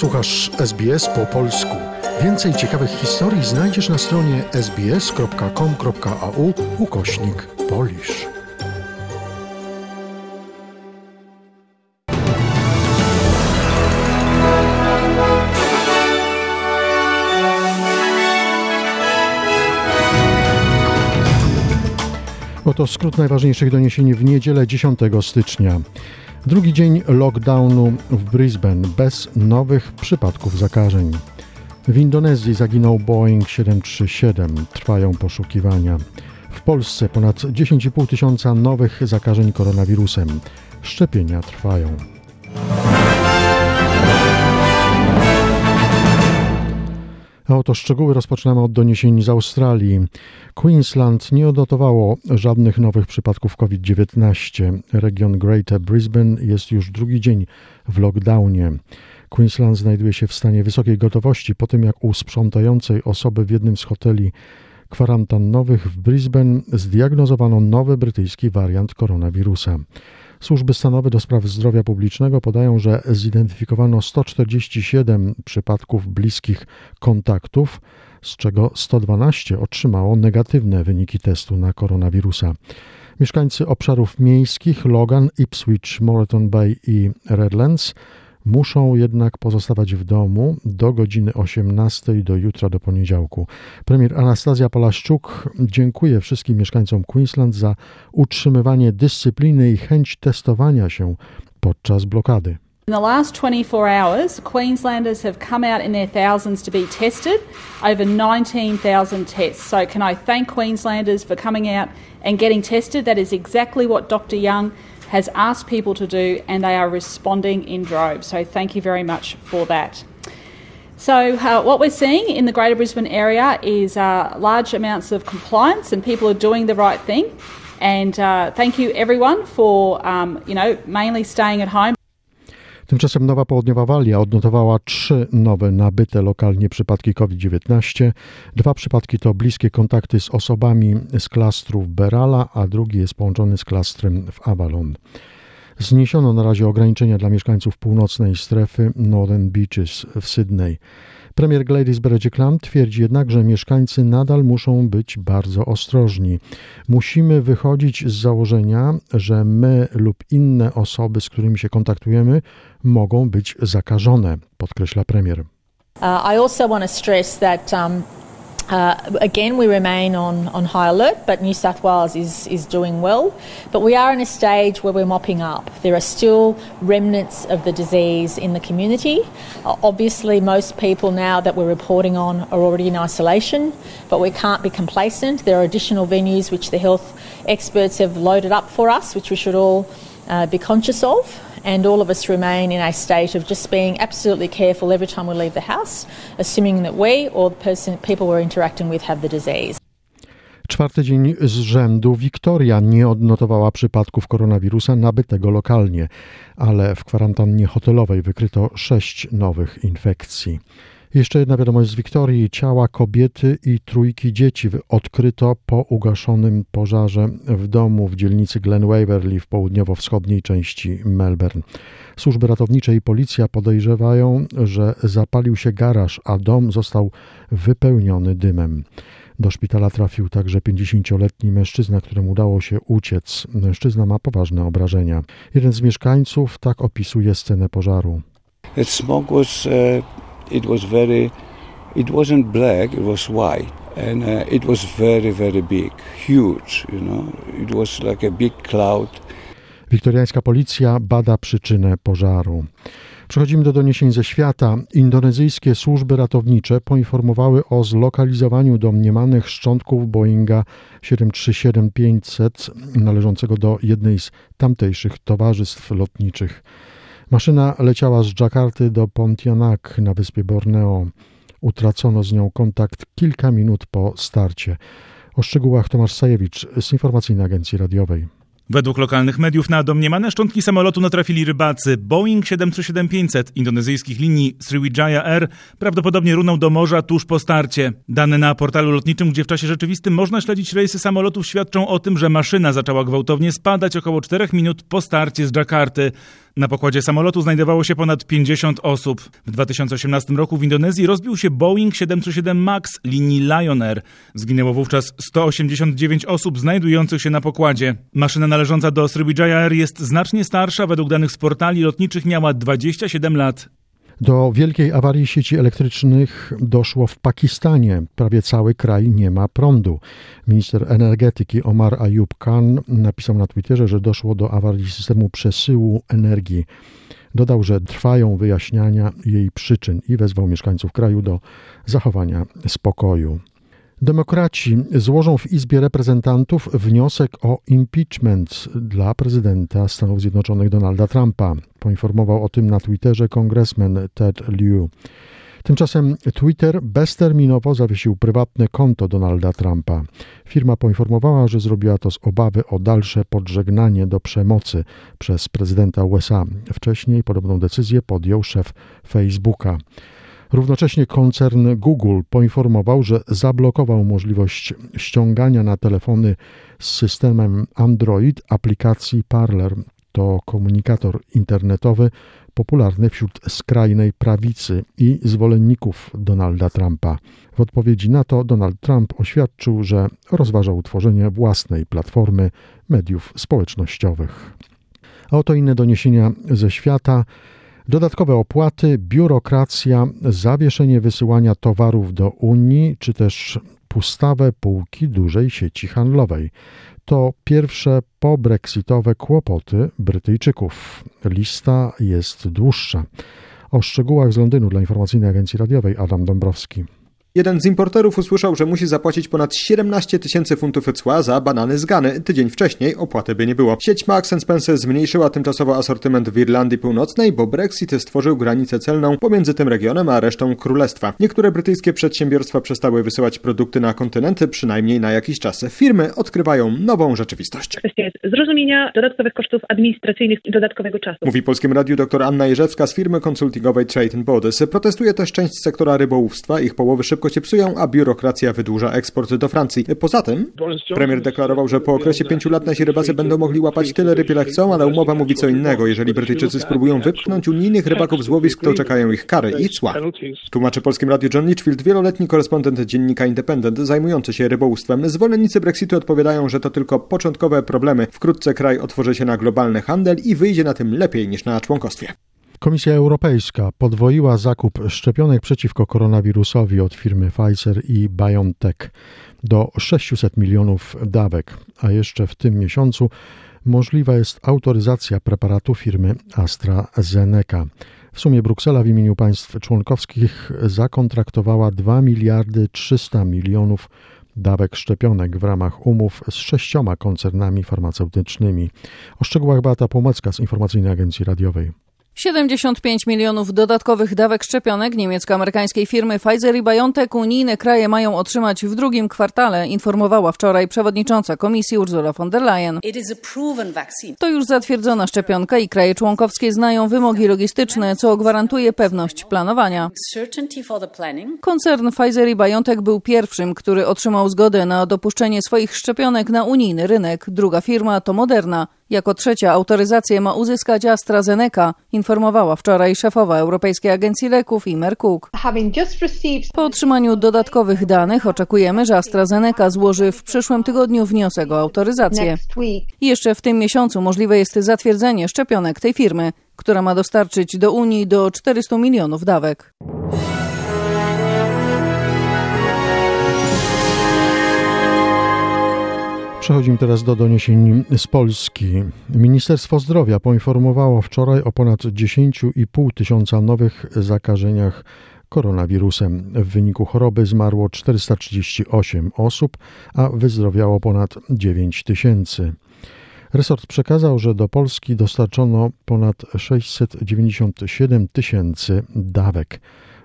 Słuchasz SBS po polsku. Więcej ciekawych historii znajdziesz na stronie sbs.com.au ukośnik polisz. Oto skrót najważniejszych doniesień w niedzielę 10 stycznia. Drugi dzień lockdownu w Brisbane bez nowych przypadków zakażeń. W Indonezji zaginął Boeing 737. Trwają poszukiwania. W Polsce ponad 10,5 tysiąca nowych zakażeń koronawirusem. Szczepienia trwają. A oto szczegóły rozpoczynamy od doniesień z Australii. Queensland nie odnotowało żadnych nowych przypadków COVID-19. Region Greater Brisbane jest już drugi dzień w lockdownie. Queensland znajduje się w stanie wysokiej gotowości po tym, jak u sprzątającej osoby w jednym z hoteli kwarantannowych w Brisbane zdiagnozowano nowy brytyjski wariant koronawirusa. Służby stanowe do spraw zdrowia publicznego podają, że zidentyfikowano 147 przypadków bliskich kontaktów, z czego 112 otrzymało negatywne wyniki testu na koronawirusa. Mieszkańcy obszarów miejskich Logan, Ipswich, Moreton Bay i Redlands muszą jednak pozostawać w domu do godziny 18 do jutra do poniedziałku. Premier Anastazja Palaszczuk dziękuję wszystkim mieszkańcom Queensland za utrzymywanie dyscypliny i chęć testowania się podczas blokady. In the last 24 hours, Queenslanders have come out in their thousands to be tested, over 19,000 tests. So, can I thank Queenslanders for coming out and getting tested? That is exactly what Dr. Young has asked people to do, and they are responding in droves. So, thank you very much for that. So, uh, what we're seeing in the Greater Brisbane area is uh, large amounts of compliance, and people are doing the right thing. And uh, thank you, everyone, for um, you know mainly staying at home. Tymczasem Nowa Południowa Walia odnotowała trzy nowe nabyte lokalnie przypadki COVID-19. Dwa przypadki to bliskie kontakty z osobami z klastrów Berala, a drugi jest połączony z klastrem w Avalon. Zniesiono na razie ograniczenia dla mieszkańców północnej strefy Northern Beaches w Sydney. Premier Gladys Berejiklian twierdzi jednak, że mieszkańcy nadal muszą być bardzo ostrożni. Musimy wychodzić z założenia, że my lub inne osoby, z którymi się kontaktujemy, mogą być zakażone, podkreśla premier. Uh, I also want to stress that um, uh, again, we remain on, on high alert, but New South Wales is, is doing well. But we are in a stage where we're mopping up. There are still remnants of the disease in the community. Uh, obviously, most people now that we're reporting on are already in isolation, but we can't be complacent. There are additional venues which the health experts have loaded up for us, which we should all uh, be conscious of and all of us remain in a state of just being absolutely careful every time we leave the house, assuming that we or the person, people we're interacting with have the disease. Czwarty dzień z rzędu Wiktoria nie odnotowała przypadków koronawirusa nabytego lokalnie, ale w kwarantannie hotelowej wykryto sześć nowych infekcji. Jeszcze jedna wiadomość z Wiktorii. Ciała kobiety i trójki dzieci odkryto po ugaszonym pożarze w domu w dzielnicy Glen Waverley w południowo-wschodniej części Melbourne. Służby ratownicze i policja podejrzewają, że zapalił się garaż, a dom został wypełniony dymem. Do szpitala trafił także 50-letni mężczyzna, któremu udało się uciec. Mężczyzna ma poważne obrażenia. Jeden z mieszkańców tak opisuje scenę pożaru. Smoke was uh, it was very it wasn't black it was white and uh, it was very very big huge you know it was like a big cloud Wiktoriańska policja bada przyczynę pożaru. Przechodzimy do doniesień ze świata. Indonezyjskie służby ratownicze poinformowały o zlokalizowaniu domniemanych szczątków Boeinga 737-500 należącego do jednej z tamtejszych towarzystw lotniczych. Maszyna leciała z Dżakarty do Pontianak na wyspie Borneo. Utracono z nią kontakt kilka minut po starcie. O szczegółach Tomasz Sajewicz z Informacyjnej Agencji Radiowej. Według lokalnych mediów na domniemane szczątki samolotu natrafili rybacy. Boeing 737-500 indonezyjskich linii Sriwijaya Air prawdopodobnie runął do morza tuż po starcie. Dane na portalu lotniczym, gdzie w czasie rzeczywistym można śledzić rejsy samolotów, świadczą o tym, że maszyna zaczęła gwałtownie spadać około 4 minut po starcie z Dżakarty. Na pokładzie samolotu znajdowało się ponad 50 osób. W 2018 roku w Indonezji rozbił się Boeing 737 MAX linii Lion Air. Zginęło wówczas 189 osób znajdujących się na pokładzie. Maszyna należąca do Sriwijaya Air jest znacznie starsza. Według danych z portali lotniczych miała 27 lat. Do wielkiej awarii sieci elektrycznych doszło w Pakistanie. Prawie cały kraj nie ma prądu. Minister energetyki Omar Ayub Khan napisał na Twitterze, że doszło do awarii systemu przesyłu energii. Dodał, że trwają wyjaśniania jej przyczyn i wezwał mieszkańców kraju do zachowania spokoju. Demokraci złożą w Izbie Reprezentantów wniosek o impeachment dla prezydenta Stanów Zjednoczonych Donalda Trumpa. Poinformował o tym na Twitterze kongresmen Ted Liu. Tymczasem Twitter bezterminowo zawiesił prywatne konto Donalda Trumpa. Firma poinformowała, że zrobiła to z obawy o dalsze podżegnanie do przemocy przez prezydenta USA. Wcześniej podobną decyzję podjął szef Facebooka. Równocześnie koncern Google poinformował, że zablokował możliwość ściągania na telefony z systemem Android aplikacji Parler. To komunikator internetowy popularny wśród skrajnej prawicy i zwolenników Donalda Trumpa. W odpowiedzi na to Donald Trump oświadczył, że rozważa utworzenie własnej platformy mediów społecznościowych. A oto inne doniesienia ze świata. Dodatkowe opłaty, biurokracja, zawieszenie wysyłania towarów do Unii, czy też pustawe półki dużej sieci handlowej. To pierwsze pobrexitowe kłopoty Brytyjczyków. Lista jest dłuższa. O szczegółach z Londynu dla informacyjnej agencji radiowej Adam Dąbrowski. Jeden z importerów usłyszał, że musi zapłacić ponad 17 tysięcy funtów cła za banany z Gany. Tydzień wcześniej opłaty by nie było. Sieć Marks Spencer zmniejszyła tymczasowo asortyment w Irlandii Północnej, bo Brexit stworzył granicę celną pomiędzy tym regionem a resztą królestwa. Niektóre brytyjskie przedsiębiorstwa przestały wysyłać produkty na kontynenty, przynajmniej na jakiś czas. Firmy odkrywają nową rzeczywistość. Kwestia jest zrozumienia dodatkowych kosztów administracyjnych i dodatkowego czasu. Mówi Polskim Radiu dr Anna Jerzewska z firmy konsultingowej Trade Borders. Protestuje też część sektora rybołówstwa. Ich połowy szybko się psują, a biurokracja wydłuża eksport do Francji. Poza tym premier deklarował, że po okresie pięciu lat nasi rybacy będą mogli łapać tyle ryb, ile chcą, ale umowa mówi co innego. Jeżeli Brytyjczycy spróbują wypchnąć unijnych rybaków z łowisk, to czekają ich kary i cła. Tłumaczy Polskim Radiu John Litchfield, wieloletni korespondent dziennika Independent zajmujący się rybołówstwem. Zwolennicy Brexitu odpowiadają, że to tylko początkowe problemy. Wkrótce kraj otworzy się na globalny handel i wyjdzie na tym lepiej niż na członkostwie. Komisja Europejska podwoiła zakup szczepionek przeciwko koronawirusowi od firmy Pfizer i BioNTech do 600 milionów dawek, a jeszcze w tym miesiącu możliwa jest autoryzacja preparatu firmy AstraZeneca. W sumie Bruksela w imieniu państw członkowskich zakontraktowała 2 miliardy 300 milionów dawek szczepionek w ramach umów z sześcioma koncernami farmaceutycznymi. O szczegółach Beata Pomacka z Informacyjnej Agencji Radiowej. 75 milionów dodatkowych dawek szczepionek niemiecko-amerykańskiej firmy Pfizer i BioNTech unijne kraje mają otrzymać w drugim kwartale, informowała wczoraj przewodnicząca komisji Ursula von der Leyen. To już zatwierdzona szczepionka i kraje członkowskie znają wymogi logistyczne, co gwarantuje pewność planowania. Koncern Pfizer i BioNTech był pierwszym, który otrzymał zgodę na dopuszczenie swoich szczepionek na unijny rynek. Druga firma to Moderna. Jako trzecia autoryzację ma uzyskać AstraZeneca, informowała wczoraj szefowa Europejskiej Agencji Leków Imer Cook. Po otrzymaniu dodatkowych danych oczekujemy, że AstraZeneca złoży w przyszłym tygodniu wniosek o autoryzację. Jeszcze w tym miesiącu możliwe jest zatwierdzenie szczepionek tej firmy, która ma dostarczyć do Unii do 400 milionów dawek. Przechodzimy teraz do doniesień z Polski. Ministerstwo Zdrowia poinformowało wczoraj o ponad 10,5 tysiąca nowych zakażeniach koronawirusem. W wyniku choroby zmarło 438 osób, a wyzdrowiało ponad 9 tysięcy. Resort przekazał, że do Polski dostarczono ponad 697 tysięcy dawek.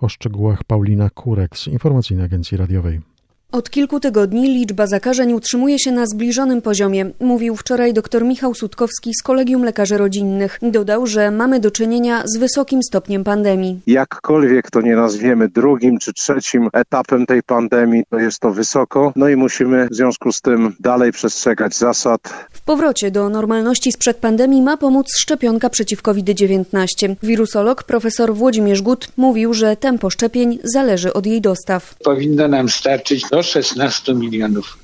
O szczegółach Paulina Kurek z Informacyjnej Agencji Radiowej. Od kilku tygodni liczba zakażeń utrzymuje się na zbliżonym poziomie, mówił wczoraj dr Michał Sutkowski z Kolegium Lekarzy Rodzinnych. Dodał, że mamy do czynienia z wysokim stopniem pandemii. Jakkolwiek to nie nazwiemy drugim czy trzecim etapem tej pandemii, to jest to wysoko, no i musimy w związku z tym dalej przestrzegać zasad. W powrocie do normalności sprzed pandemii ma pomóc szczepionka przeciw COVID-19. Wirusolog profesor Włodzimierz Gut mówił, że tempo szczepień zależy od jej dostaw. Powinno nam starczyć do 16 milionów.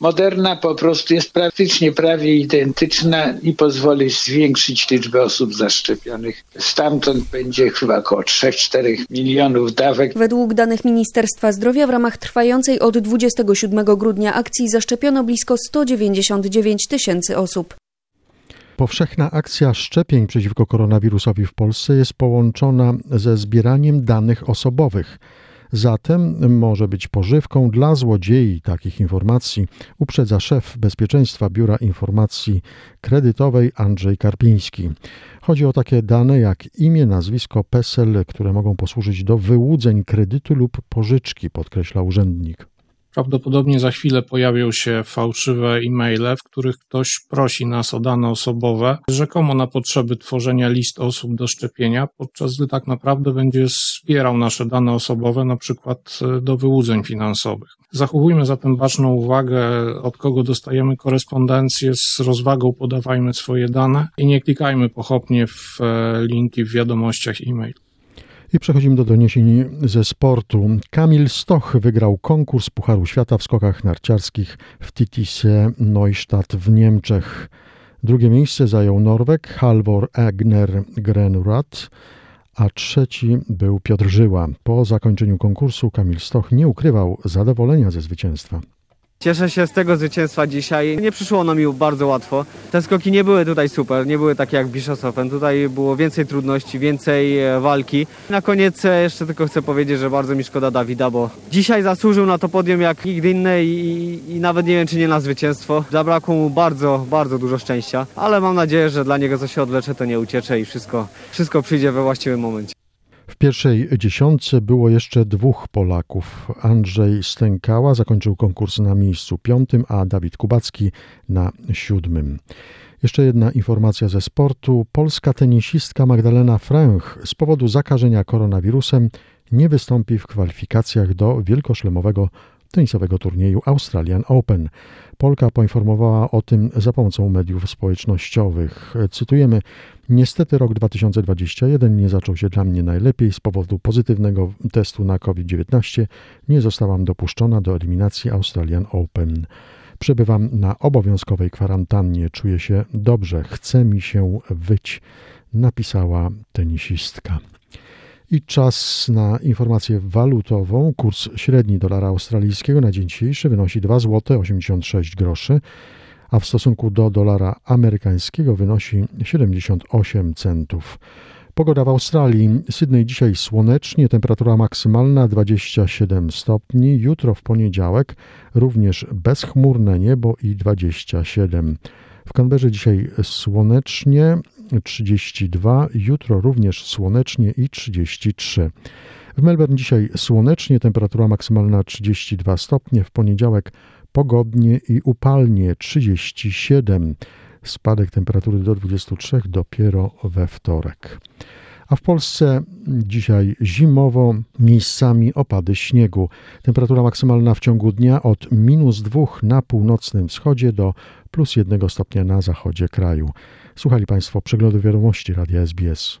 Moderna po prostu jest praktycznie prawie identyczna i pozwoli zwiększyć liczbę osób zaszczepionych. Stamtąd będzie chyba około 3-4 milionów dawek. Według danych Ministerstwa Zdrowia w ramach trwającej od 27 grudnia akcji zaszczepiono blisko 199 tysięcy osób. Powszechna akcja szczepień przeciwko koronawirusowi w Polsce jest połączona ze zbieraniem danych osobowych. Zatem może być pożywką dla złodziei takich informacji, uprzedza szef bezpieczeństwa Biura Informacji Kredytowej Andrzej Karpiński. Chodzi o takie dane jak imię, nazwisko, PESEL, które mogą posłużyć do wyłudzeń kredytu lub pożyczki, podkreśla urzędnik. Prawdopodobnie za chwilę pojawią się fałszywe e-maile, w których ktoś prosi nas o dane osobowe, rzekomo na potrzeby tworzenia list osób do szczepienia, podczas gdy tak naprawdę będzie wspierał nasze dane osobowe, na przykład e, do wyłudzeń finansowych. Zachowujmy zatem baczną uwagę, od kogo dostajemy korespondencję, z rozwagą podawajmy swoje dane i nie klikajmy pochopnie w e, linki w wiadomościach e-mail. I przechodzimy do doniesień ze sportu. Kamil Stoch wygrał konkurs Pucharu Świata w skokach narciarskich w Titise Neustadt w Niemczech. Drugie miejsce zajął Norweg Halvor Egner Grenrad, a trzeci był Piotr Żyła. Po zakończeniu konkursu Kamil Stoch nie ukrywał zadowolenia ze zwycięstwa. Cieszę się z tego zwycięstwa dzisiaj. Nie przyszło nam mi bardzo łatwo. Te skoki nie były tutaj super, nie były takie jak Bischofshofen. Tutaj było więcej trudności, więcej e, walki. Na koniec e, jeszcze tylko chcę powiedzieć, że bardzo mi szkoda Dawida, bo dzisiaj zasłużył na to podium jak nigdy inny i, i nawet nie wiem, czy nie na zwycięstwo. Zabrakło mu bardzo, bardzo dużo szczęścia, ale mam nadzieję, że dla niego co się odlecze, to nie uciecze i wszystko, wszystko przyjdzie we właściwym momencie. W pierwszej dziesiątce było jeszcze dwóch Polaków. Andrzej Stękała zakończył konkurs na miejscu piątym, a Dawid Kubacki na siódmym. Jeszcze jedna informacja ze sportu. Polska tenisistka Magdalena Fręch z powodu zakażenia koronawirusem nie wystąpi w kwalifikacjach do wielkoszlemowego tenisowego turnieju Australian Open. Polka poinformowała o tym za pomocą mediów społecznościowych. Cytujemy: Niestety rok 2021 nie zaczął się dla mnie najlepiej. Z powodu pozytywnego testu na COVID-19 nie zostałam dopuszczona do eliminacji Australian Open. Przebywam na obowiązkowej kwarantannie, czuję się dobrze, chce mi się wyć, napisała tenisistka. I czas na informację walutową. Kurs średni dolara australijskiego na dzień dzisiejszy wynosi 2 zł 86 groszy, a w stosunku do dolara amerykańskiego wynosi 78 centów. Pogoda w Australii. Sydney dzisiaj słonecznie, temperatura maksymalna 27 stopni. Jutro w poniedziałek również bezchmurne niebo i 27. W Canberrze dzisiaj słonecznie, 32, jutro również słonecznie i 33. W Melbourne dzisiaj słonecznie, temperatura maksymalna 32 stopnie, w poniedziałek pogodnie i upalnie 37. Spadek temperatury do 23 dopiero we wtorek. A w Polsce dzisiaj zimowo, miejscami opady śniegu. Temperatura maksymalna w ciągu dnia od minus 2 na północnym wschodzie do plus 1 stopnia na zachodzie kraju. Słuchali Państwo przeglądu wiadomości Radia SBS.